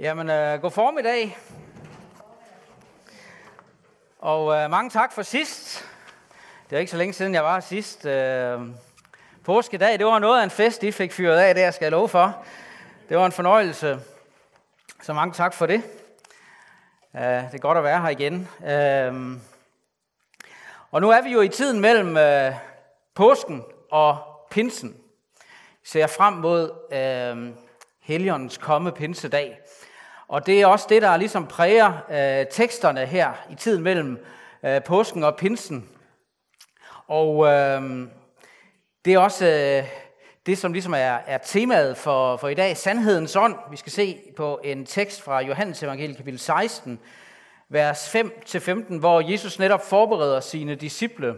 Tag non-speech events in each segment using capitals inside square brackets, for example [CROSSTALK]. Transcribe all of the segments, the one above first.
Jamen, øh, god formiddag. Og øh, mange tak for sidst. Det er ikke så længe siden, jeg var her sidst. Øh, påskedag, det var noget af en fest, I fik fyret af der, skal jeg love for. Det var en fornøjelse. Så mange tak for det. Øh, det er godt at være her igen. Øh, og nu er vi jo i tiden mellem øh, påsken og pinsen. Vi ser frem mod øh, Helligåndens komme pinsedag. Og det er også det, der ligesom præger øh, teksterne her i tiden mellem øh, påsken og pinsen. Og øh, det er også øh, det, som ligesom er, er temaet for, for i dag, sandhedens ånd. Vi skal se på en tekst fra Johannes evangeliet kapitel 16, vers 5-15, hvor Jesus netop forbereder sine disciple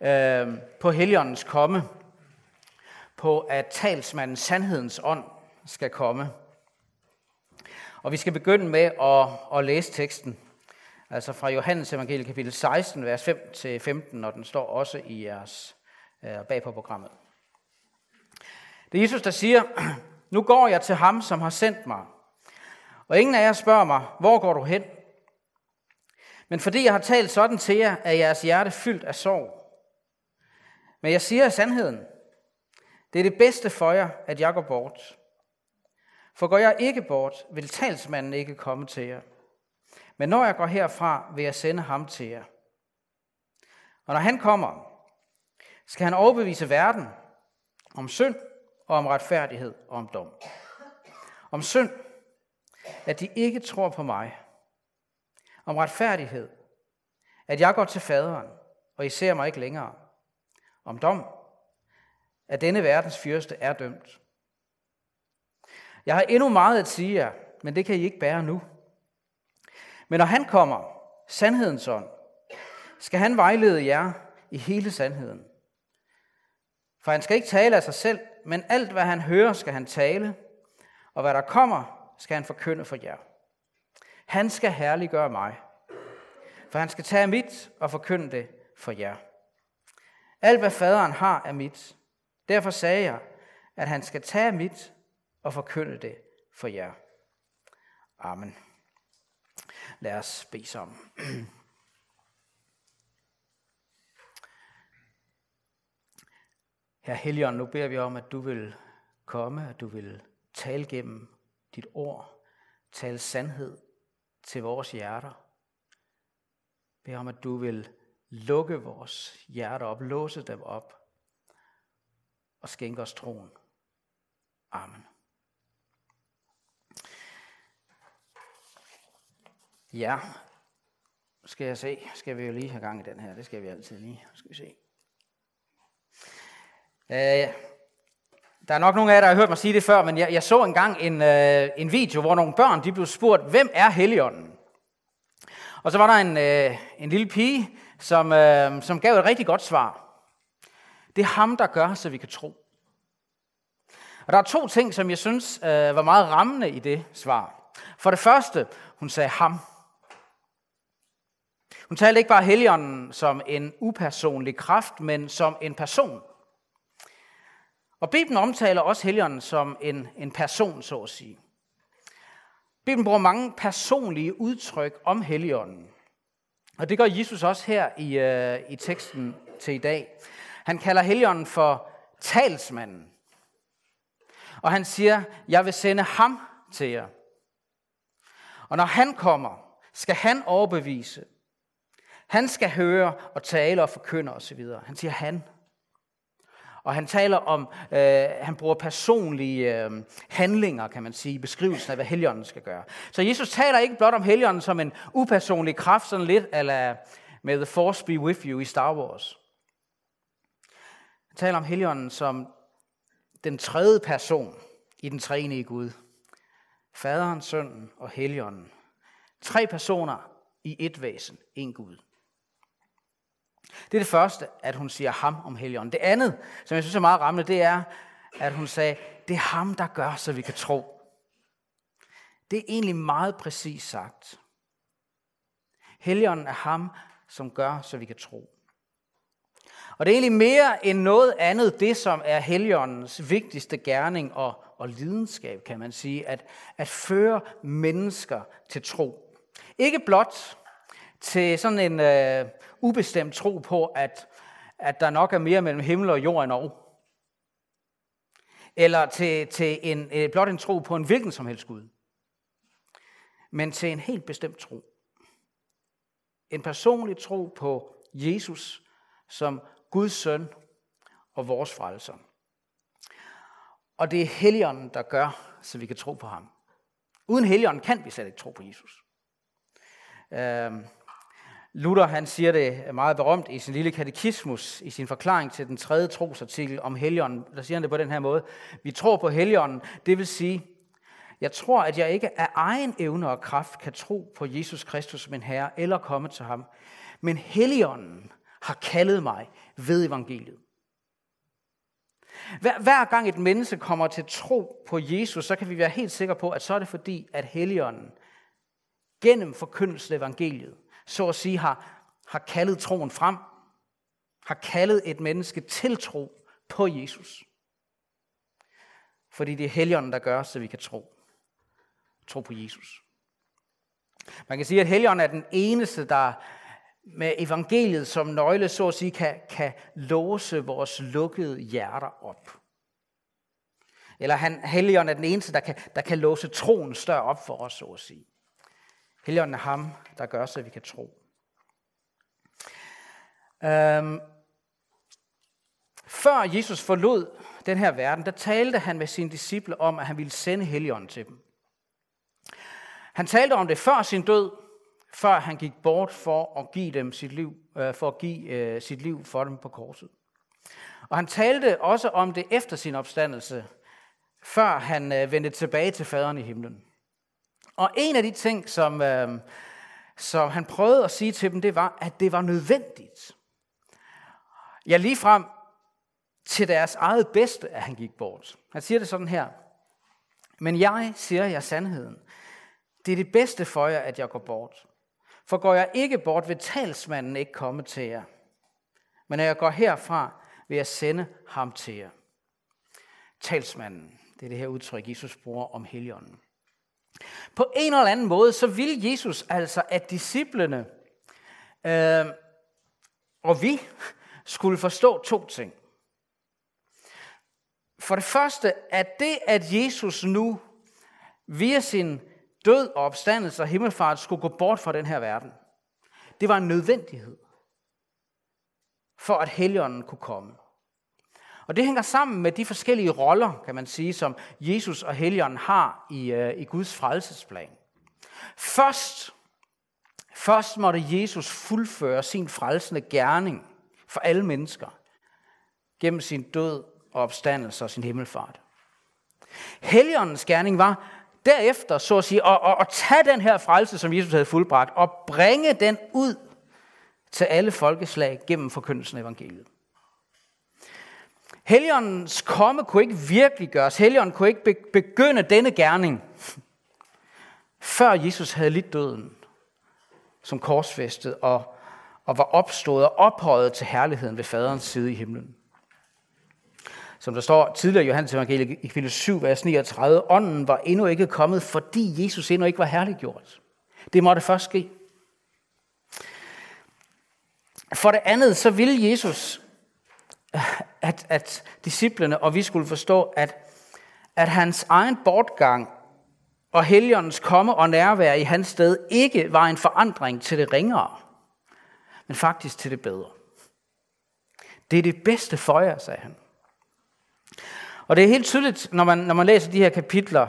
øh, på Helligåndens komme, på at talsmanden sandhedens ånd skal komme. Og vi skal begynde med at, at læse teksten. Altså fra Johannes evangelie kapitel 16, vers 5-15, og den står også i jeres øh, bag på programmet. Det er Jesus, der siger, [CLEARS THROAT] nu går jeg til ham, som har sendt mig. Og ingen af jer spørger mig, hvor går du hen? Men fordi jeg har talt sådan til jer, er jeres hjerte fyldt af sorg. Men jeg siger sandheden. Det er det bedste for jer, at jeg går bort. For går jeg ikke bort, vil talsmanden ikke komme til jer. Men når jeg går herfra, vil jeg sende ham til jer. Og når han kommer, skal han overbevise verden om synd og om retfærdighed og om dom. Om synd, at de ikke tror på mig. Om retfærdighed, at jeg går til faderen, og I ser mig ikke længere. Om dom, at denne verdens fyrste er dømt. Jeg har endnu meget at sige jer, men det kan I ikke bære nu. Men når han kommer, sandhedens ånd, skal han vejlede jer i hele sandheden. For han skal ikke tale af sig selv, men alt hvad han hører, skal han tale, og hvad der kommer, skal han forkynde for jer. Han skal herliggøre mig, for han skal tage mit og forkynde det for jer. Alt hvad faderen har er mit. Derfor sagde jeg, at han skal tage mit og forkynde det for jer. Amen. Lad os bede sammen. [CLEARS THROAT] Herre Helion, nu beder vi om, at du vil komme, at du vil tale gennem dit ord, tale sandhed til vores hjerter. Bed om, at du vil lukke vores hjerter op, låse dem op og skænke os troen. Amen. Ja, skal jeg se. Skal vi jo lige have gang i den her. Det skal vi altid lige. Skal vi se. Øh, der er nok nogle af jer, der har hørt mig sige det før, men jeg, jeg så engang en, øh, en video, hvor nogle børn de blev spurgt, hvem er Helligånden? Og så var der en, øh, en lille pige, som, øh, som gav et rigtig godt svar. Det er ham, der gør, så vi kan tro. Og der er to ting, som jeg synes øh, var meget rammende i det svar. For det første, hun sagde ham. Hun talte ikke bare Helligånden som en upersonlig kraft, men som en person. Og Bibelen omtaler også Helligånden som en, en person, så at sige. Bibelen bruger mange personlige udtryk om Helligånden. Og det gør Jesus også her i, øh, i teksten til i dag. Han kalder Helligånden for talsmanden. Og han siger, jeg vil sende ham til jer. Og når han kommer, skal han overbevise. Han skal høre og tale og forkynde osv. Han siger han. Og han taler om, øh, han bruger personlige øh, handlinger, kan man sige, i beskrivelsen af, hvad Helligånden skal gøre. Så Jesus taler ikke blot om Helligånden som en upersonlig kraft, sådan lidt eller med The Force Be With You i Star Wars. Han taler om Helligånden som den tredje person i den treenige Gud. Faderen, Sønnen og Helligånden. Tre personer i et væsen, en Gud. Det er det første, at hun siger ham om Helligånden. Det andet, som jeg synes er meget rammende, det er, at hun sagde, det er ham, der gør, så vi kan tro. Det er egentlig meget præcis sagt. Helligånden er ham, som gør, så vi kan tro. Og det er egentlig mere end noget andet det, som er Helligåndens vigtigste gerning og og lidenskab, kan man sige, at, at føre mennesker til tro. Ikke blot til sådan en øh, ubestemt tro på, at, at der nok er mere mellem himmel og jord end og. Eller til, til en, øh, blot en tro på en hvilken som helst Gud. Men til en helt bestemt tro. En personlig tro på Jesus som Guds søn og vores frelser. Og det er Helligånden, der gør, så vi kan tro på ham. Uden Helligånden kan vi slet ikke tro på Jesus. Øh, Luther han siger det meget berømt i sin lille katekismus, i sin forklaring til den tredje trosartikel om Helligånden. Der siger han det på den her måde. Vi tror på Helligånden, det vil sige, jeg tror, at jeg ikke af egen evne og kraft kan tro på Jesus Kristus som min Herre, eller komme til ham. Men Helligånden har kaldet mig ved evangeliet. Hver, hver gang et menneske kommer til tro på Jesus, så kan vi være helt sikre på, at så er det fordi, at Helligånden gennem forkyndelsen af evangeliet, så at sige, har, har kaldet troen frem, har kaldet et menneske til tro på Jesus. Fordi det er Helligånden, der gør, så vi kan tro. Tro på Jesus. Man kan sige, at Helligånden er den eneste, der med evangeliet som nøgle, så at sige, kan, kan låse vores lukkede hjerter op. Eller han, Helligånden er den eneste, der kan, der kan låse troen større op for os, så at sige. Helligånden er ham, der gør, så vi kan tro. Øhm, før Jesus forlod den her verden, der talte han med sine disciple om, at han ville sende Helligånden til dem. Han talte om det før sin død, før han gik bort for at give dem sit liv, øh, for at give øh, sit liv for dem på korset. Og han talte også om det efter sin opstandelse, før han øh, vendte tilbage til faderen i himlen. Og en af de ting, som, øh, som han prøvede at sige til dem, det var, at det var nødvendigt. Ja, lige frem til deres eget bedste, at han gik bort. Han siger det sådan her. Men jeg siger jer sandheden. Det er det bedste for jer, at jeg går bort. For går jeg ikke bort, vil talsmanden ikke komme til jer. Men når jeg går herfra, vil jeg sende ham til jer. Talsmanden, det er det her udtryk, Jesus bruger om heligånden. På en eller anden måde, så vil Jesus altså, at disciplene øh, og vi skulle forstå to ting. For det første, at det, at Jesus nu via sin død og opstandelse og himmelfart skulle gå bort fra den her verden, det var en nødvendighed for at Helligånden kunne komme. Og det hænger sammen med de forskellige roller, kan man sige, som Jesus og Helligånden har i, øh, i Guds frelsesplan. Først, først måtte Jesus fuldføre sin frelsende gerning for alle mennesker gennem sin død og opstandelse og sin himmelfart. Helligåndens gerning var derefter, så at sige, at, at, at tage den her frelse, som Jesus havde fuldbragt, og bringe den ud til alle folkeslag gennem forkyndelsen af evangeliet. Helligåndens komme kunne ikke virkelig gøres. Helligånden kunne ikke begynde denne gerning, før Jesus havde lidt døden som korsfæstet og, og var opstået og ophøjet til herligheden ved faderens side i himlen. Som der står tidligere i Johannes evangeliet i kapitel 7, vers 39, ånden var endnu ikke kommet, fordi Jesus endnu ikke var herliggjort. Det måtte først ske. For det andet, så ville Jesus at, at disciplene og vi skulle forstå, at, at hans egen bortgang og heligåndens komme og nærvær i hans sted ikke var en forandring til det ringere, men faktisk til det bedre. Det er det bedste for jer, sagde han. Og det er helt tydeligt, når man, når man læser de her kapitler,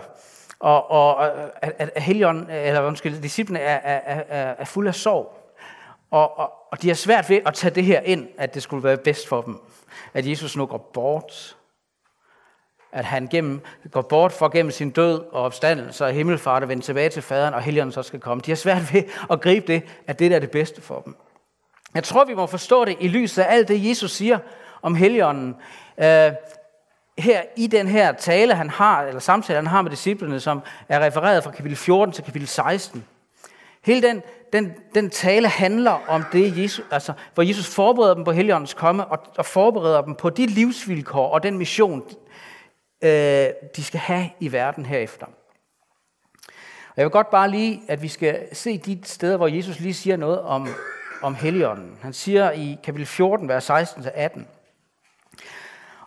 og, og at, at Helion, eller undskyld, disciplene er, er, er, er fuld af sorg. Og, og, og de har svært ved at tage det her ind, at det skulle være bedst for dem at Jesus nu går bort. At han gennem, går bort for gennem sin død og opstandelse og himmelfart at vende tilbage til faderen, og helligånden så skal komme. De har svært ved at gribe det, at det der er det bedste for dem. Jeg tror, vi må forstå det i lyset af alt det, Jesus siger om helligånden. Øh, her i den her tale, han har, eller samtale, han har med disciplene, som er refereret fra kapitel 14 til kapitel 16. Hele den, den, den tale handler om det, Jesus, altså, hvor Jesus forbereder dem på Helligåndens komme, og, og forbereder dem på de livsvilkår og den mission, øh, de skal have i verden herefter. Og jeg vil godt bare lige, at vi skal se de steder, hvor Jesus lige siger noget om, om Helligånden. Han siger i kapitel 14, vers 16-18.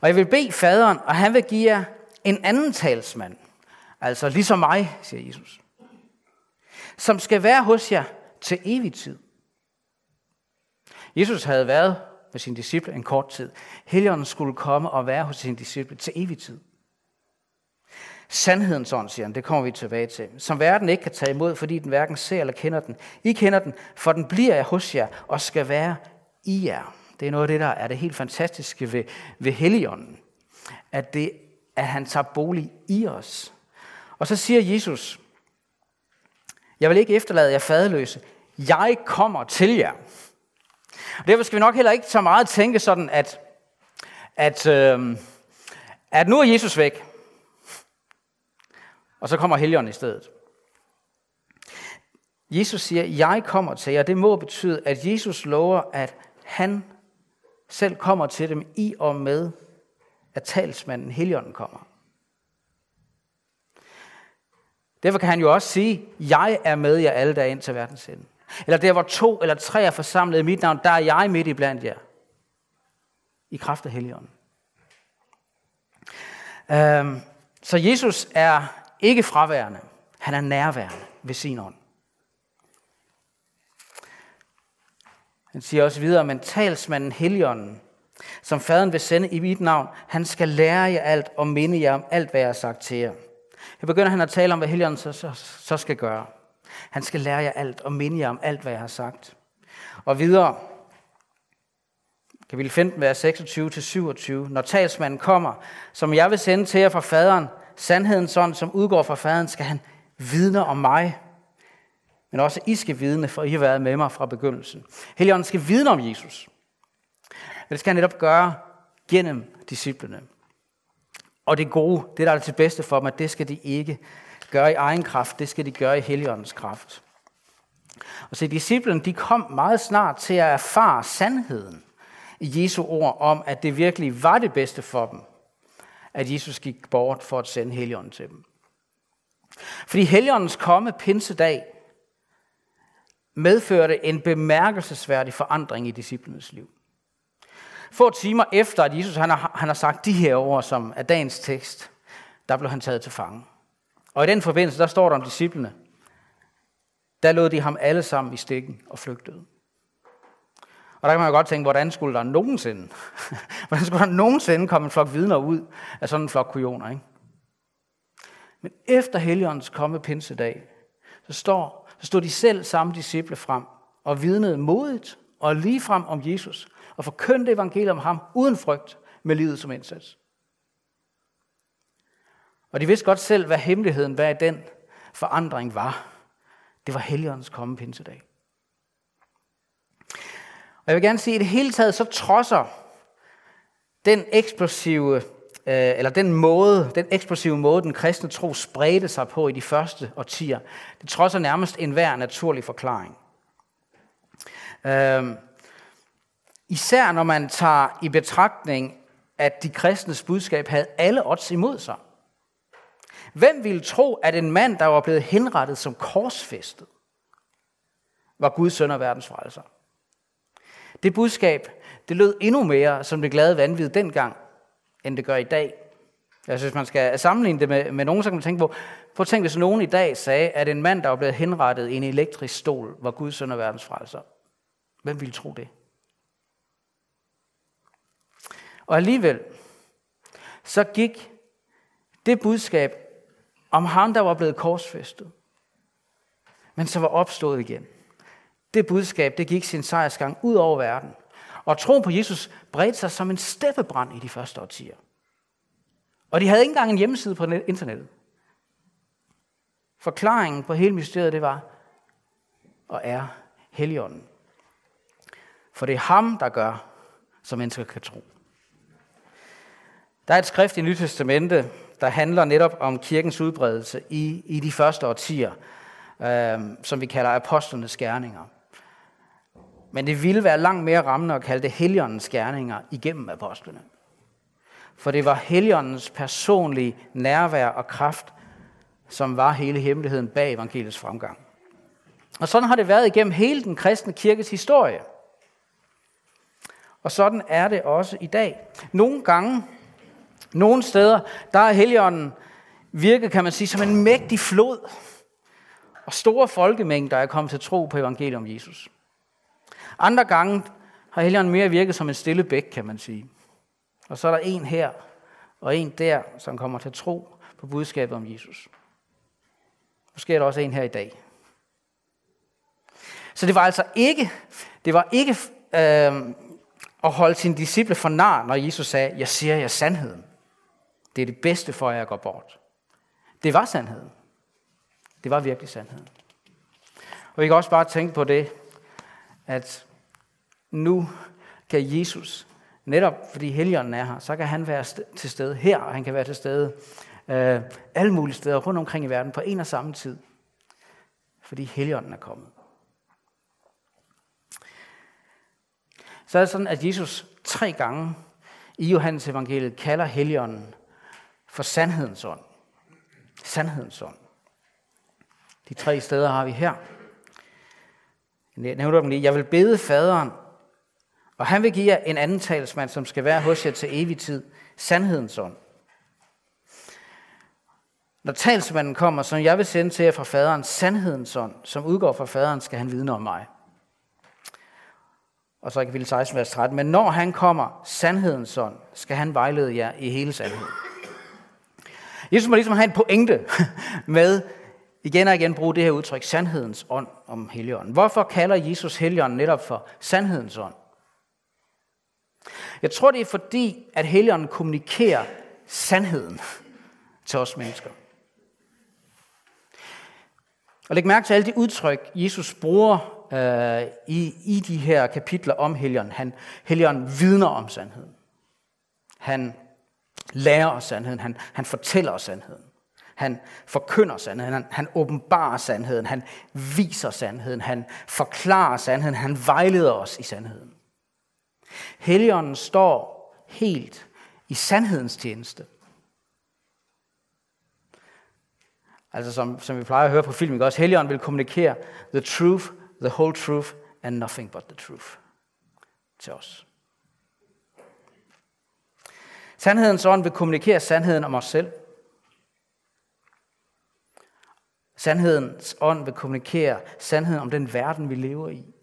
Og jeg vil bede faderen, og han vil give jer en anden talsmand, altså ligesom mig, siger Jesus, som skal være hos jer til evig tid. Jesus havde været med sine disciple en kort tid. Helligånden skulle komme og være hos sine disciple til evig tid. Sandhedens ånd, siger han, det kommer vi tilbage til, som verden ikke kan tage imod, fordi den hverken ser eller kender den. I kender den, for den bliver jeg hos jer og skal være i jer. Det er noget af det, der er det helt fantastiske ved, ved Helligånden. At, det, at han tager bolig i os. Og så siger Jesus, jeg vil ikke efterlade jer fadeløse. Jeg kommer til jer. Og derfor skal vi nok heller ikke så meget tænke sådan, at, at, øh, at nu er Jesus væk. Og så kommer Helligånden i stedet. Jesus siger, jeg kommer til jer. Det må betyde, at Jesus lover, at han selv kommer til dem i og med, at talsmanden Helligånden kommer. Derfor kan han jo også sige, jeg er med jer alle dage ind til verdens ende. Eller der, hvor to eller tre er forsamlet i mit navn, der er jeg midt i blandt jer. I kraft af Helligånden. Øhm, så Jesus er ikke fraværende. Han er nærværende ved sin ånd. Han siger også videre, men talsmanden Helligånden, som faderen vil sende i mit navn, han skal lære jer alt og minde jer om alt, hvad jeg har sagt til jer. Jeg begynder han at tale om, hvad Helligånden så, så, så skal gøre. Han skal lære jer alt og minde jer om alt, hvad jeg har sagt. Og videre, kapitel 15, vers 26-27. Når talsmanden kommer, som jeg vil sende til jer fra faderen, sandheden sådan, som udgår fra faderen, skal han vidne om mig. Men også I skal vidne, for I har været med mig fra begyndelsen. Helligånden skal vidne om Jesus. Men det skal han netop gøre gennem disciplene. Og det gode, det der er til bedste for dem, at det skal de ikke gøre i egen kraft, det skal de gøre i Helligåndens kraft. Og så disciplen, de kom meget snart til at erfare sandheden i Jesu ord om, at det virkelig var det bedste for dem, at Jesus gik bort for at sende Helligånden til dem. Fordi Helligåndens komme pinsedag medførte en bemærkelsesværdig forandring i disciplenes liv. Få timer efter, at Jesus han har, han har sagt de her ord, som er dagens tekst, der blev han taget til fange. Og i den forbindelse, der står der om disciplene, der lod de ham alle sammen i stikken og flygtede. Og der kan man jo godt tænke, hvordan skulle der nogensinde, [LAUGHS] hvordan skulle der nogensinde komme en flok vidner ud af sådan en flok kujoner, ikke? Men efter Helligåndens komme pinsedag, så står, så stod de selv samme disciple frem og vidnede modigt og lige frem om Jesus og forkyndte evangeliet om ham uden frygt med livet som indsats. Og de vidste godt selv, hvad hemmeligheden bag den forandring var. Det var Helligåndens komme pinsedag. Og jeg vil gerne sige, at i det hele taget så trodser den eksplosive, øh, eller den måde, den eksplosive måde, den kristne tro spredte sig på i de første årtier, det trodser nærmest enhver naturlig forklaring. Øh, især når man tager i betragtning, at de kristnes budskab havde alle odds imod sig. Hvem ville tro, at en mand, der var blevet henrettet som korsfæstet, var Guds søn og verdens frelser? Det budskab, det lød endnu mere som det glade vanvid dengang, end det gør i dag. Jeg synes, man skal sammenligne det med, med nogen, så kan man tænke på, prøv at tænke, hvis nogen i dag sagde, at en mand, der var blevet henrettet i en elektrisk stol, var Guds søn og verdens frelser. Hvem ville tro det? Og alligevel, så gik det budskab om ham, der var blevet korsfæstet, men så var opstået igen. Det budskab, det gik sin sejrsgang ud over verden. Og troen på Jesus bredte sig som en steppebrand i de første årtier. Og de havde ikke engang en hjemmeside på internettet. Forklaringen på hele mysteriet, det var og er Helligånden. For det er ham, der gør, som mennesker kan tro. Der er et skrift i Nyt Testamente, der handler netop om kirkens udbredelse i, i de første årtier, øh, som vi kalder apostlenes gerninger. Men det ville være langt mere rammende at kalde det heligåndens gerninger igennem apostlene. For det var Helligåndens personlige nærvær og kraft, som var hele hemmeligheden bag evangeliets fremgang. Og sådan har det været igennem hele den kristne kirkes historie. Og sådan er det også i dag. Nogle gange, nogle steder, der er Helligånden virket, kan man sige, som en mægtig flod. Og store folkemængder er kommet til tro på evangeliet om Jesus. Andre gange har Helligånden mere virket som en stille bæk, kan man sige. Og så er der en her og en der, som kommer til tro på budskabet om Jesus. Måske er der også en her i dag. Så det var altså ikke, det var ikke øh, at holde sine disciple for nar, når Jesus sagde, jeg siger jer sandheden. Det er det bedste for jer at gå bort. Det var sandheden. Det var virkelig sandheden. Og vi kan også bare tænke på det, at nu kan Jesus, netop fordi Helligånden er her, så kan han være til stede her, og han kan være til stede øh, alle mulige steder rundt omkring i verden på en og samme tid. Fordi Helligånden er kommet. Så er det sådan, at Jesus tre gange i Johannes evangeliet kalder Helligånden for sandhedens ånd. Sandhedens ånd. De tre steder har vi her. Jeg nævner dem lige. Jeg vil bede faderen, og han vil give jer en anden talsmand, som skal være hos jer til evig tid. Sandhedens ånd. Når talsmanden kommer, som jeg vil sende til jer fra faderen, sandhedens ånd, som udgår fra faderen, skal han vidne om mig. Og så i kapitel 16, vers 13. Men når han kommer, sandhedens ånd, skal han vejlede jer i hele sandheden. Jesus må ligesom have en pointe [LAUGHS] med igen og igen bruge det her udtryk, sandhedens ånd om Helligånden. Hvorfor kalder Jesus Helligånden netop for sandhedens ånd? Jeg tror, det er fordi, at Helligånden kommunikerer sandheden til os mennesker. Og læg mærke til alle de udtryk, Jesus bruger øh, i, i de her kapitler om Helligånden. Han, Helligånden vidner om sandheden. Han lærer os sandheden. Han, han fortæller os sandheden. Han forkynder sandheden. Han, han åbenbarer sandheden. Han viser sandheden. Han forklarer sandheden. Han vejleder os i sandheden. Helligånden står helt i sandhedens tjeneste. Altså som, som vi plejer at høre på film, ikke også? Helligånden vil kommunikere the truth, the whole truth and nothing but the truth til os. Sandhedens ånd vil kommunikere sandheden om os selv. Sandhedens ånd vil kommunikere sandheden om den verden, vi lever i.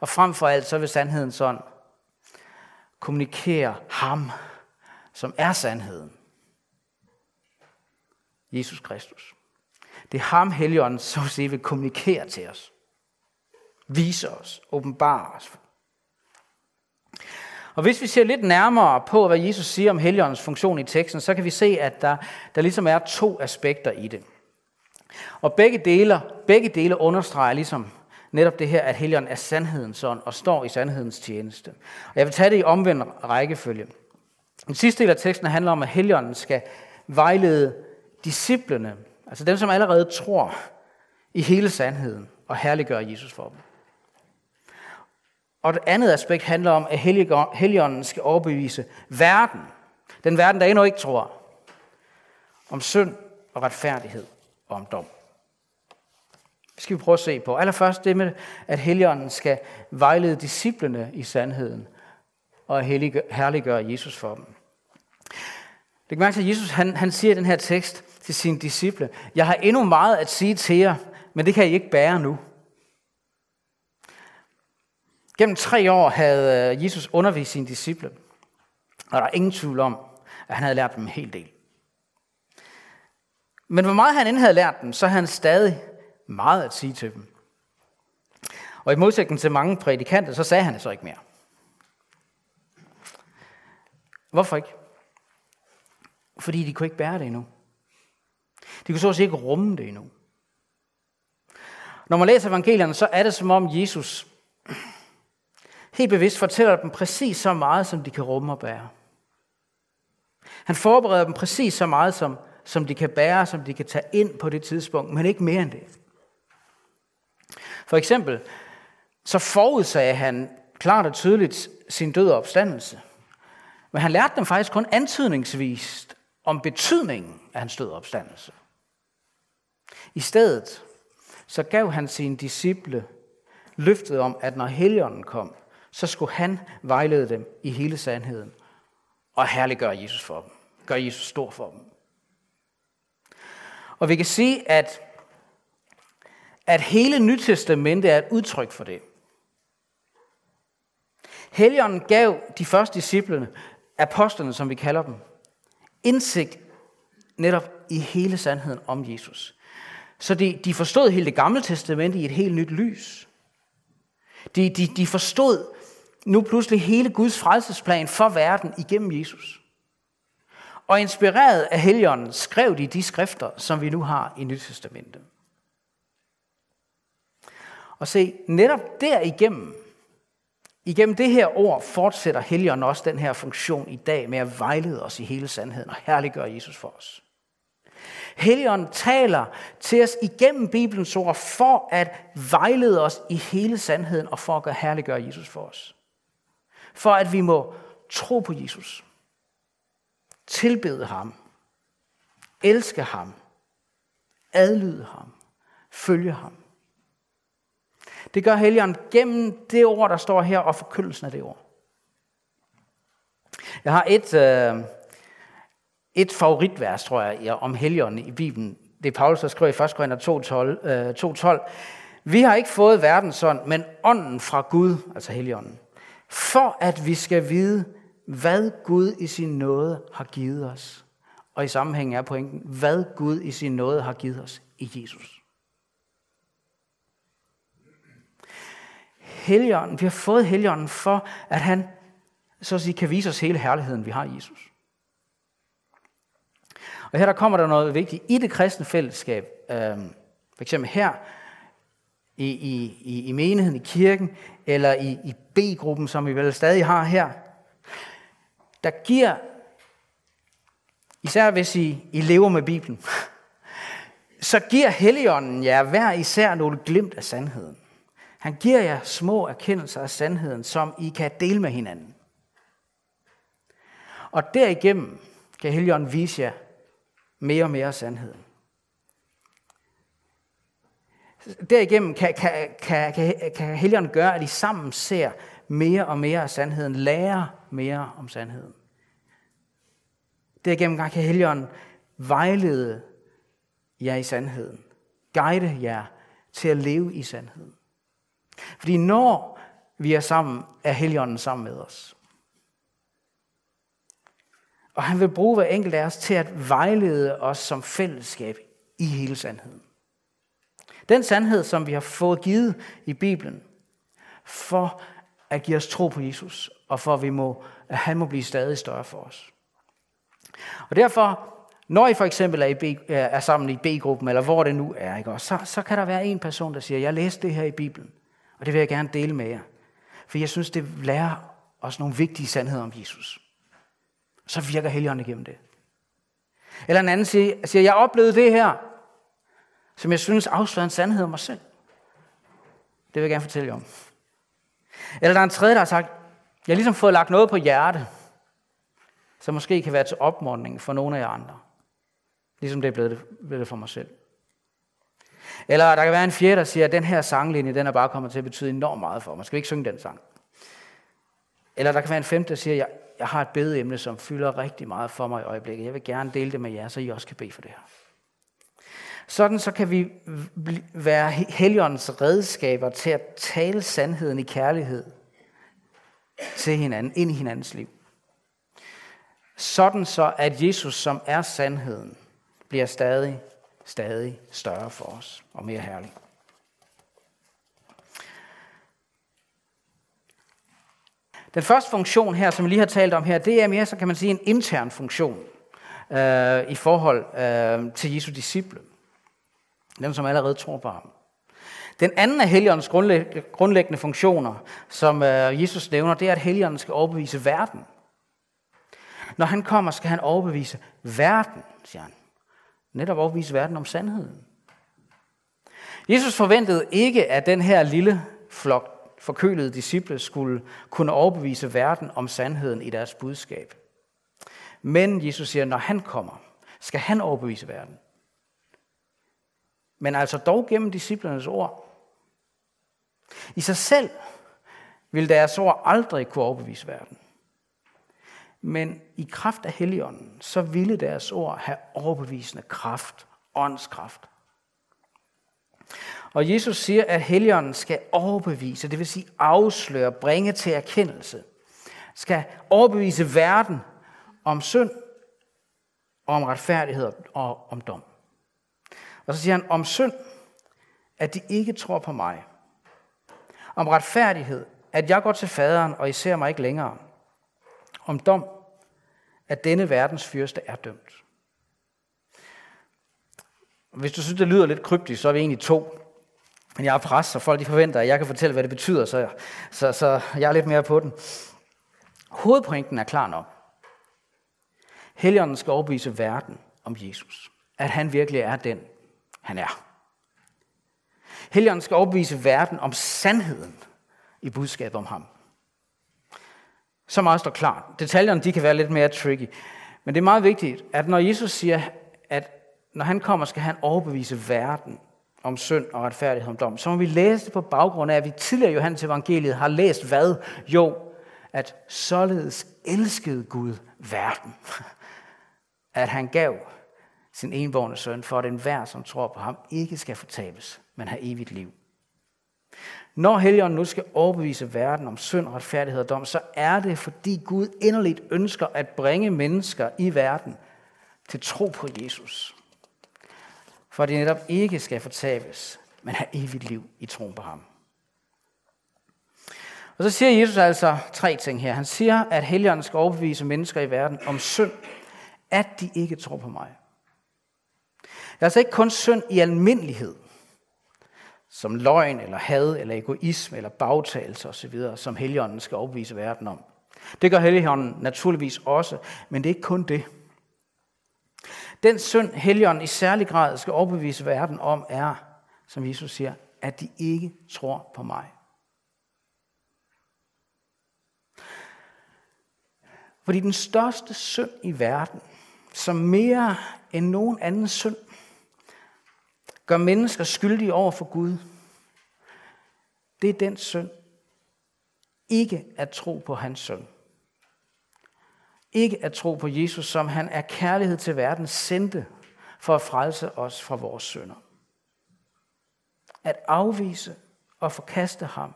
Og frem for alt, så vil sandhedens ånd kommunikere ham, som er sandheden. Jesus Kristus. Det er ham, Helligånden, så at sige, vil kommunikere til os. Vise os, åbenbare os. Og hvis vi ser lidt nærmere på, hvad Jesus siger om Helligåndens funktion i teksten, så kan vi se, at der, der ligesom er to aspekter i det. Og begge dele, begge dele understreger ligesom netop det her, at Helligånden er sandhedens ånd og står i sandhedens tjeneste. Og jeg vil tage det i omvendt rækkefølge. Den sidste del af teksten handler om, at Helligånden skal vejlede disciplene, altså dem, som allerede tror i hele sandheden, og herliggøre Jesus for dem. Og det andet aspekt handler om, at Helligånden skal overbevise verden, den verden, der endnu ikke tror, om synd og retfærdighed og om dom. Det skal vi prøve at se på. Allerførst det med, at Helligånden skal vejlede disciplene i sandheden og herliggøre Jesus for dem. Det kan mærke at Jesus han, han siger i den her tekst til sine disciple, jeg har endnu meget at sige til jer, men det kan I ikke bære nu. Gennem tre år havde øh, Jesus undervist sine disciple, og der er ingen tvivl om, at han havde lært dem en hel del. Men hvor meget han end havde lært dem, så havde han stadig meget at sige til dem. Og i modsætning til mange prædikanter, så sagde han det så ikke mere. Hvorfor ikke? Fordi de kunne ikke bære det endnu. De kunne så også ikke rumme det endnu. Når man læser evangelierne, så er det som om Jesus helt bevidst fortæller dem præcis så meget, som de kan rumme og bære. Han forbereder dem præcis så meget, som, som de kan bære, som de kan tage ind på det tidspunkt, men ikke mere end det. For eksempel, så forudsagde han klart og tydeligt sin død og opstandelse. Men han lærte dem faktisk kun antydningsvist om betydningen af hans død og opstandelse. I stedet så gav han sine disciple løftet om, at når Helligånden kom, så skulle han vejlede dem i hele sandheden og herliggøre Jesus for dem. Gør Jesus stor for dem. Og vi kan sige, at, at hele Nytestamentet er et udtryk for det. Helligånden gav de første disciplene, apostlene som vi kalder dem, indsigt netop i hele sandheden om Jesus. Så de, de forstod hele det gamle testamente i et helt nyt lys. De, de, de forstod nu pludselig hele Guds frelsesplan for verden igennem Jesus. Og inspireret af Helligånden skrev de de skrifter, som vi nu har i Nyt Testamentet. Og se, netop derigennem, igennem det her ord, fortsætter Helligånden også den her funktion i dag med at vejlede os i hele sandheden og herliggøre Jesus for os. Helligånden taler til os igennem Bibelens ord for at vejlede os i hele sandheden og for at gøre herliggøre Jesus for os. For at vi må tro på Jesus, tilbede ham, elske ham, adlyde ham, følge ham. Det gør Helligånden gennem det ord, der står her, og forkyndelsen af det ord. Jeg har et, øh, et favoritvers, tror jeg, om Helligånden i Bibelen. Det er Paulus, der skriver i 1. Korinther 2.12. Øh, vi har ikke fået verdens ånd, men ånden fra Gud, altså Helligånden, for at vi skal vide, hvad Gud i sin nåde har givet os. Og i sammenhæng er pointen, hvad Gud i sin nåde har givet os i Jesus. Helligånden, vi har fået Helligånden for, at han så at sige, kan vise os hele herligheden, vi har i Jesus. Og her der kommer der noget vigtigt i det kristne fællesskab. Øh, for eksempel her i, i, i i menigheden, i kirken, eller i, i B-gruppen, som vi vel stadig har her, der giver, især hvis I, I lever med Bibelen, [LAUGHS] så giver Helligånden jer hver især nogle glimt af sandheden. Han giver jer små erkendelser af sandheden, som I kan dele med hinanden. Og derigennem kan Helligånden vise jer mere og mere af sandheden. Derigennem kan, kan, kan, kan, kan Helligånden gøre, at I sammen ser mere og mere af sandheden, lærer mere om sandheden. Derigennem kan Helligånden vejlede jer i sandheden, guide jer til at leve i sandheden. Fordi når vi er sammen, er Helligånden sammen med os. Og han vil bruge hver enkelt af os til at vejlede os som fællesskab i hele sandheden. Den sandhed, som vi har fået givet i Bibelen, for at give os tro på Jesus, og for at, vi må, at han må blive stadig større for os. Og derfor, når I for eksempel er, i B, er sammen i B-gruppen, eller hvor det nu er, ikke? Så, så kan der være en person, der siger, jeg læste det her i Bibelen, og det vil jeg gerne dele med jer. For jeg synes, det lærer os nogle vigtige sandheder om Jesus. Så virker Helligånden igennem det. Eller en anden siger, siger, jeg oplevede det her, som jeg synes afslører en sandhed om mig selv. Det vil jeg gerne fortælle jer om. Eller der er en tredje, der har sagt, jeg har ligesom fået lagt noget på hjerte, som måske kan være til opmuntring for nogle af jer andre. Ligesom det er blevet det, blevet det for mig selv. Eller der kan være en fjerde, der siger, at den her sanglinje, den er bare kommet til at betyde enormt meget for mig. Skal vi ikke synge den sang? Eller der kan være en femte, der siger, jeg, jeg har et bedeemne, som fylder rigtig meget for mig i øjeblikket. Jeg vil gerne dele det med jer, så I også kan bede for det her. Sådan så kan vi være heligåndens redskaber til at tale sandheden i kærlighed til hinanden, ind i hinandens liv. Sådan så, at Jesus, som er sandheden, bliver stadig, stadig større for os og mere herlig. Den første funktion her, som vi lige har talt om her, det er mere, så kan man sige, en intern funktion øh, i forhold øh, til Jesu disciple. Dem, som allerede tror på ham. Den anden af Helligåndens grundlæggende funktioner, som øh, Jesus nævner, det er, at Helligånden skal overbevise verden. Når han kommer, skal han overbevise verden, siger han. Netop overbevise verden om sandheden. Jesus forventede ikke, at den her lille flok forkølede disciple skulle kunne overbevise verden om sandheden i deres budskab. Men Jesus siger, når han kommer, skal han overbevise verden. Men altså dog gennem disciplernes ord. I sig selv vil deres ord aldrig kunne overbevise verden. Men i kraft af Helligånden, så ville deres ord have overbevisende kraft, åndskraft. Og Jesus siger, at Helligånden skal overbevise, det vil sige afsløre, bringe til erkendelse, skal overbevise verden om synd, om retfærdighed og om dom. Og så siger han om synd, at de ikke tror på mig. Om retfærdighed, at jeg går til faderen, og I ser mig ikke længere. Om dom, at denne verdens fyrste er dømt. Hvis du synes, det lyder lidt kryptisk, så er vi egentlig to. Men jeg er præst, så folk de forventer, at jeg kan fortælle, hvad det betyder, så, så, så jeg er lidt mere på den. Hovedpointen er klar nok. Helligånden skal overbevise verden om Jesus. At han virkelig er den, han er. Helligånden skal opvise verden om sandheden i budskabet om ham. Så meget står klart. Detaljerne de kan være lidt mere tricky. Men det er meget vigtigt, at når Jesus siger, at når han kommer, skal han overbevise verden om synd og retfærdighed om dom, så må vi læse det på baggrund af, at vi tidligere i Johannes evangeliet har læst hvad? Jo, at således elskede Gud verden, at han gav sin enborne søn, for at enhver, som tror på ham, ikke skal fortabes, men have evigt liv. Når Helligånden nu skal overbevise verden om synd, retfærdighed og dom, så er det, fordi Gud inderligt ønsker at bringe mennesker i verden til tro på Jesus. For at de netop ikke skal fortabes, men have evigt liv i troen på ham. Og så siger Jesus altså tre ting her. Han siger, at Helligånden skal overbevise mennesker i verden om synd, at de ikke tror på mig. Det er altså ikke kun synd i almindelighed, som løgn eller had eller egoisme eller bagtagelse osv., som Helligånden skal opvise verden om. Det gør Helligånden naturligvis også, men det er ikke kun det. Den synd, Helligånden i særlig grad skal overbevise verden om, er, som Jesus siger, at de ikke tror på mig. Fordi den største synd i verden, som mere end nogen anden synd, gør mennesker skyldige over for Gud, det er den synd. Ikke at tro på hans søn. Ikke at tro på Jesus, som han er kærlighed til verden sendte for at frelse os fra vores synder. At afvise og forkaste ham,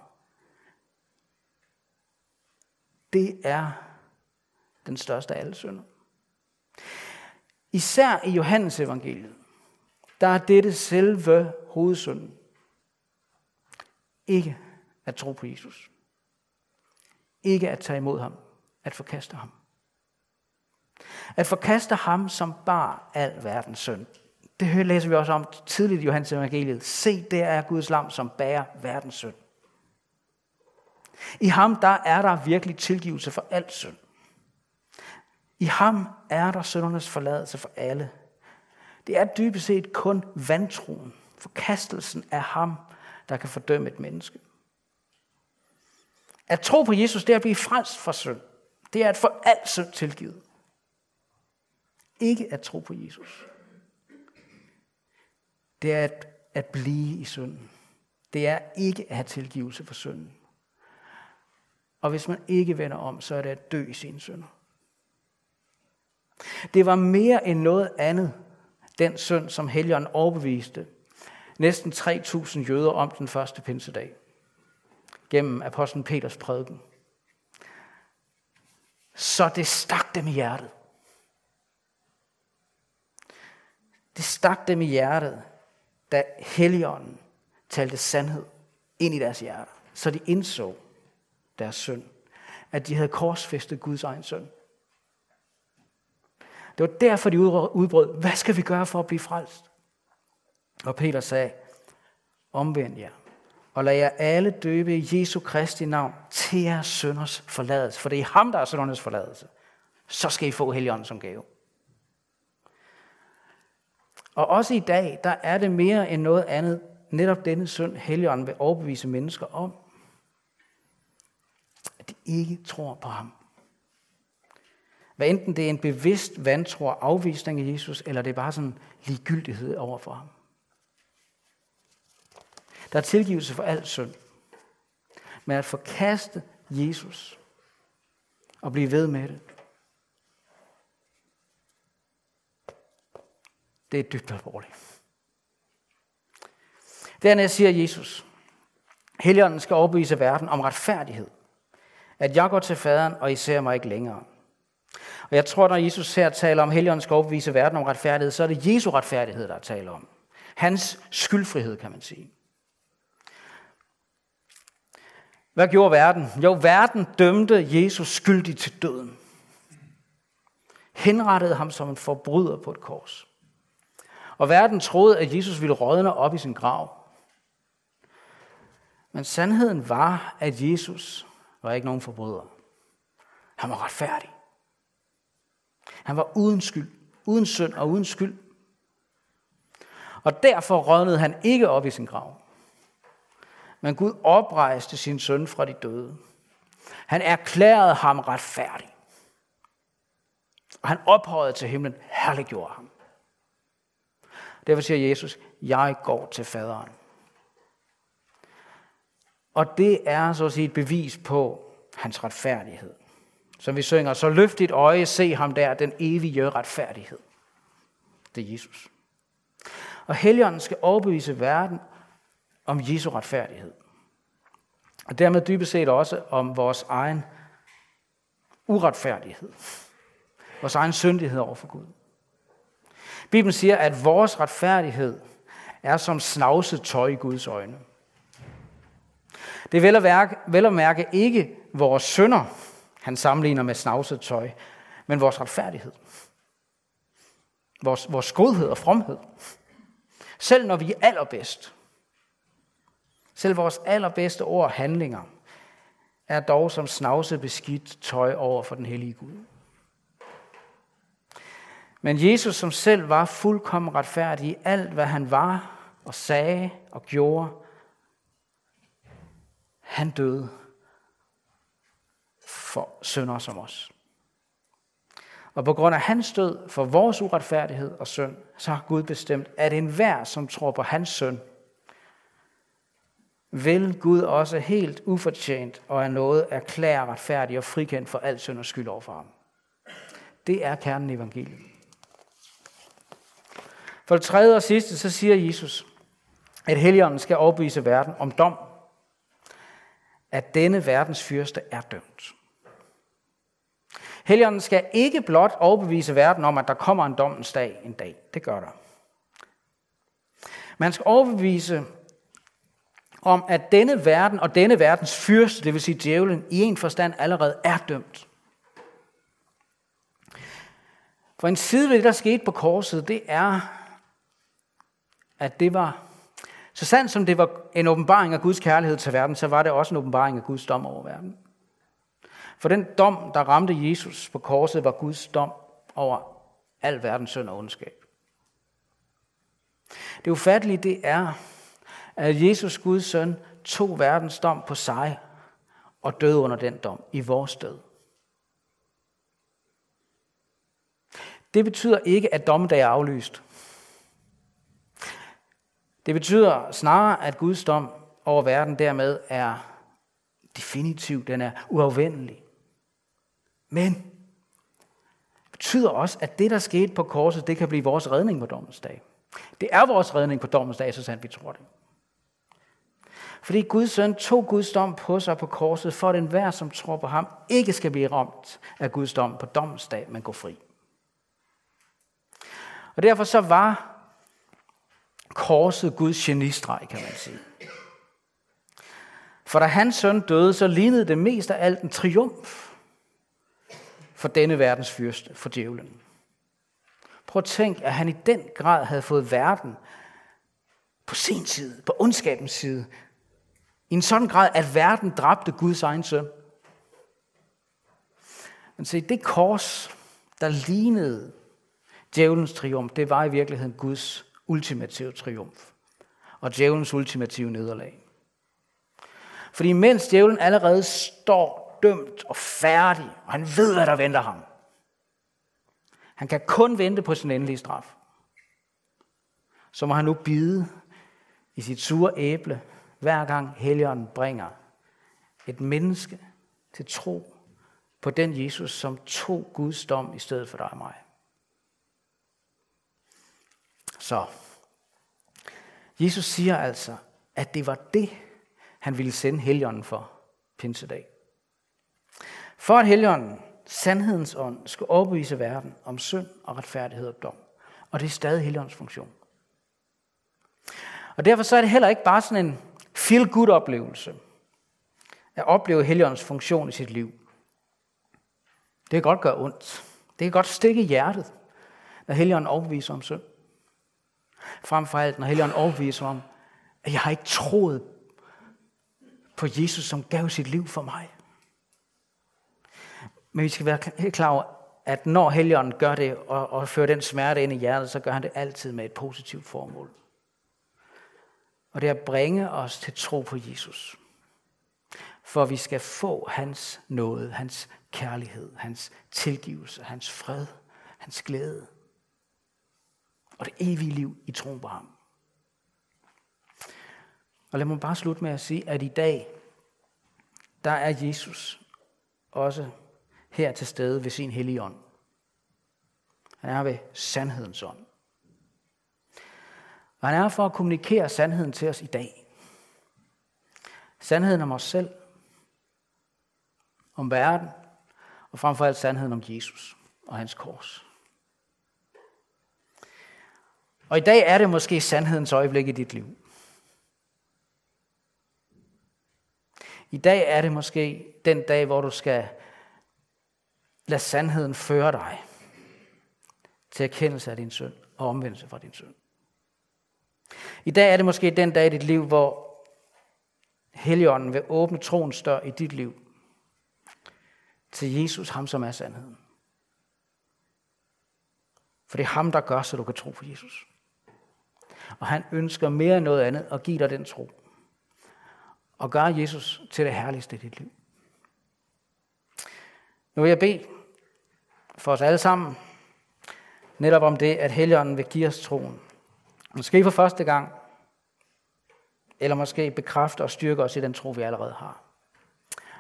det er den største af alle synder. Især i Johannes evangeliet, der er dette selve hovedsynden. Ikke at tro på Jesus. Ikke at tage imod ham. At forkaste ham. At forkaste ham, som bar al verdens synd. Det læser vi også om tidligt i Johannes evangeliet. Se, der er Guds lam, som bærer verdens synd. I ham, der er der virkelig tilgivelse for al synd. I ham er der syndernes forladelse for alle. Det er dybest set kun vantroen, forkastelsen af ham, der kan fordømme et menneske. At tro på Jesus, det er at blive frelst fra synd. Det er at få alt synd tilgivet. Ikke at tro på Jesus. Det er at, at blive i synden. Det er ikke at have tilgivelse for synden. Og hvis man ikke vender om, så er det at dø i sine synder. Det var mere end noget andet, den synd, som Helligånden overbeviste næsten 3.000 jøder om den første pinsedag gennem apostlen Peters prædiken. Så det stak dem i hjertet. Det stak dem i hjertet, da Helligånden talte sandhed ind i deres hjerte. Så de indså deres synd, at de havde korsfæstet Guds egen søn. Det var derfor, de udbrød, hvad skal vi gøre for at blive frelst? Og Peter sagde, omvend jer, og lad jer alle døbe i Jesu Kristi navn til jeres sønders forladelse. For det er ham, der er søndernes forladelse. Så skal I få Helligånden som gave. Og også i dag, der er det mere end noget andet, netop denne synd, Helligånden vil overbevise mennesker om, at de ikke tror på ham. Hvad enten det er en bevidst vantro og afvisning af Jesus, eller det er bare sådan ligegyldighed over for ham. Der er tilgivelse for al synd. Men at forkaste Jesus og blive ved med det, det er dybt alvorligt. Dernæst siger Jesus, Helligånden skal overbevise verden om retfærdighed. At jeg går til faderen, og I ser mig ikke længere. Og jeg tror, når Jesus her taler om, at Helligånden skal overbevise verden om retfærdighed, så er det Jesu retfærdighed, der er tale om. Hans skyldfrihed, kan man sige. Hvad gjorde verden? Jo, verden dømte Jesus skyldig til døden. Henrettede ham som en forbryder på et kors. Og verden troede, at Jesus ville rådne op i sin grav. Men sandheden var, at Jesus var ikke nogen forbryder. Han var retfærdig. Han var uden skyld, uden synd og uden skyld. Og derfor rådnede han ikke op i sin grav. Men Gud oprejste sin søn fra de døde. Han erklærede ham retfærdig. Og han ophøjede til himlen, herliggjorde ham. Derfor siger Jesus, jeg går til faderen. Og det er så at sige et bevis på hans retfærdighed. Som vi synger, så løft dit øje, se ham der, den evige retfærdighed. Det er Jesus. Og Helligånden skal overbevise verden om Jesu retfærdighed. Og dermed dybest set også om vores egen uretfærdighed. Vores egen syndighed over for Gud. Bibelen siger, at vores retfærdighed er som snavset tøj i Guds øjne. Det er vel at, mærke, vel at mærke ikke vores sønder, han sammenligner med snavset tøj, men vores retfærdighed. Vores, vores godhed og fromhed. Selv når vi er allerbedst, selv vores allerbedste ord og handlinger, er dog som snavset beskidt tøj over for den hellige Gud. Men Jesus, som selv var fuldkommen retfærdig i alt, hvad han var og sagde og gjorde, han døde for syndere som os. Og på grund af hans død for vores uretfærdighed og synd, så har Gud bestemt, at enhver, som tror på hans søn, vil Gud også helt ufortjent og er noget erklære retfærdig og frikendt for al synd og skyld overfor ham. Det er kernen i evangeliet. For det tredje og sidste, så siger Jesus, at heligånden skal overbevise verden om dom, at denne verdens fyrste er dømt. Helligånden skal ikke blot overbevise verden om, at der kommer en dommens dag en dag. Det gør der. Man skal overbevise om, at denne verden og denne verdens fyrste, det vil sige djævlen, i en forstand allerede er dømt. For en side ved det, der skete på korset, det er, at det var, så sandt som det var en åbenbaring af Guds kærlighed til verden, så var det også en åbenbaring af Guds dom over verden. For den dom, der ramte Jesus på korset, var Guds dom over al verdens synd og ondskab. Det ufattelige det er, at Jesus, Guds søn, tog verdens dom på sig og døde under den dom i vores død. Det betyder ikke, at dommedag er aflyst. Det betyder snarere, at Guds dom over verden dermed er definitiv, den er uafvendelig. Men det betyder også, at det, der skete på korset, det kan blive vores redning på dommens dag. Det er vores redning på dommens dag, så sandt vi tror det. Fordi Guds søn tog Guds dom på sig på korset, for at enhver, som tror på ham, ikke skal blive ramt af Guds dom på dommens dag, men gå fri. Og derfor så var korset Guds genistreg, kan man sige. For da hans søn døde, så lignede det mest af alt en triumf for denne verdens fyrste, for djævlen. Prøv at tænk, at han i den grad havde fået verden på sin side, på ondskabens side, i en sådan grad, at verden dræbte Guds egen søn. Men se, det kors, der lignede djævelens triumf, det var i virkeligheden Guds ultimative triumf. Og djævelens ultimative nederlag. Fordi mens djævlen allerede står dømt og færdig, og han ved, hvad der venter ham, Han kan kun vente på sin endelige straf. Så må han nu bide i sit sure æble, hver gang Helligånden bringer et menneske til tro på den Jesus, som tog Guds dom i stedet for dig og mig. Så Jesus siger altså, at det var det, han ville sende Helligånden for pinsedag. For at Helligånden, sandhedens ånd, skulle overbevise verden om synd og retfærdighed og dom. Og det er stadig Helligåndens funktion. Og derfor så er det heller ikke bare sådan en feel-good oplevelse at opleve Helligåndens funktion i sit liv. Det kan godt gøre ondt. Det kan godt stikke i hjertet, når Helligånden overbeviser om synd. Frem for alt, når Helligånden overbeviser om, at jeg har ikke troet på Jesus, som gav sit liv for mig. Men vi skal være helt klar over, at når Helligånden gør det og, og fører den smerte ind i hjertet, så gør han det altid med et positivt formål. Og det er at bringe os til tro på Jesus. For vi skal få hans nåde, hans kærlighed, hans tilgivelse, hans fred, hans glæde. Og det evige liv i troen på ham. Og lad mig bare slutte med at sige, at i dag, der er Jesus også her til stede ved sin hellige ånd. Han er ved sandhedens ånd. Og han er for at kommunikere sandheden til os i dag. Sandheden om os selv, om verden, og frem for alt sandheden om Jesus og hans kors. Og i dag er det måske sandhedens øjeblik i dit liv. I dag er det måske den dag, hvor du skal Lad sandheden føre dig til erkendelse af din synd og omvendelse fra din synd. I dag er det måske den dag i dit liv, hvor Helligånden vil åbne troens dør i dit liv til Jesus, ham som er sandheden. For det er ham, der gør, så du kan tro på Jesus. Og han ønsker mere end noget andet at give dig den tro. Og gøre Jesus til det herligste i dit liv. Nu vil jeg bede for os alle sammen, netop om det, at Helligånden vil give os troen. Måske for første gang, eller måske bekræfte og styrke os i den tro, vi allerede har.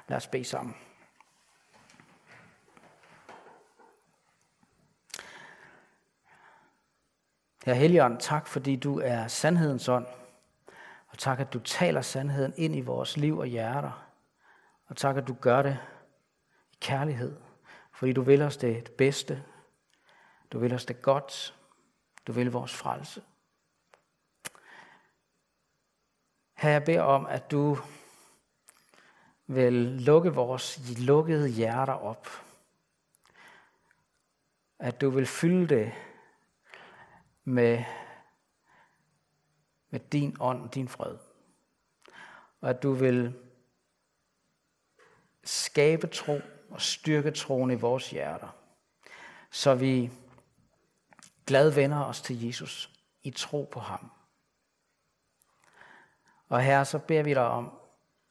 Lad os bede sammen. Herre Helligånd, tak fordi du er sandhedens ånd. Og tak, at du taler sandheden ind i vores liv og hjerter. Og tak, at du gør det i kærlighed, fordi du vil os det bedste. Du vil os det godt. Du vil vores frelse. Her jeg beder om, at du vil lukke vores lukkede hjerter op. At du vil fylde det med, med din ånd din fred. Og at du vil skabe tro og styrke troen i vores hjerter, så vi glad vender os til Jesus i tro på ham. Og her så beder vi dig om,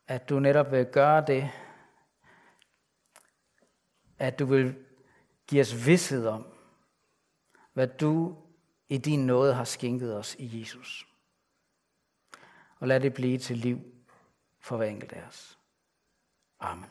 at du netop vil gøre det, at du vil give os vidshed om, hvad du i din nåde har skænket os i Jesus. Og lad det blive til liv for hver enkelt af os. Amen.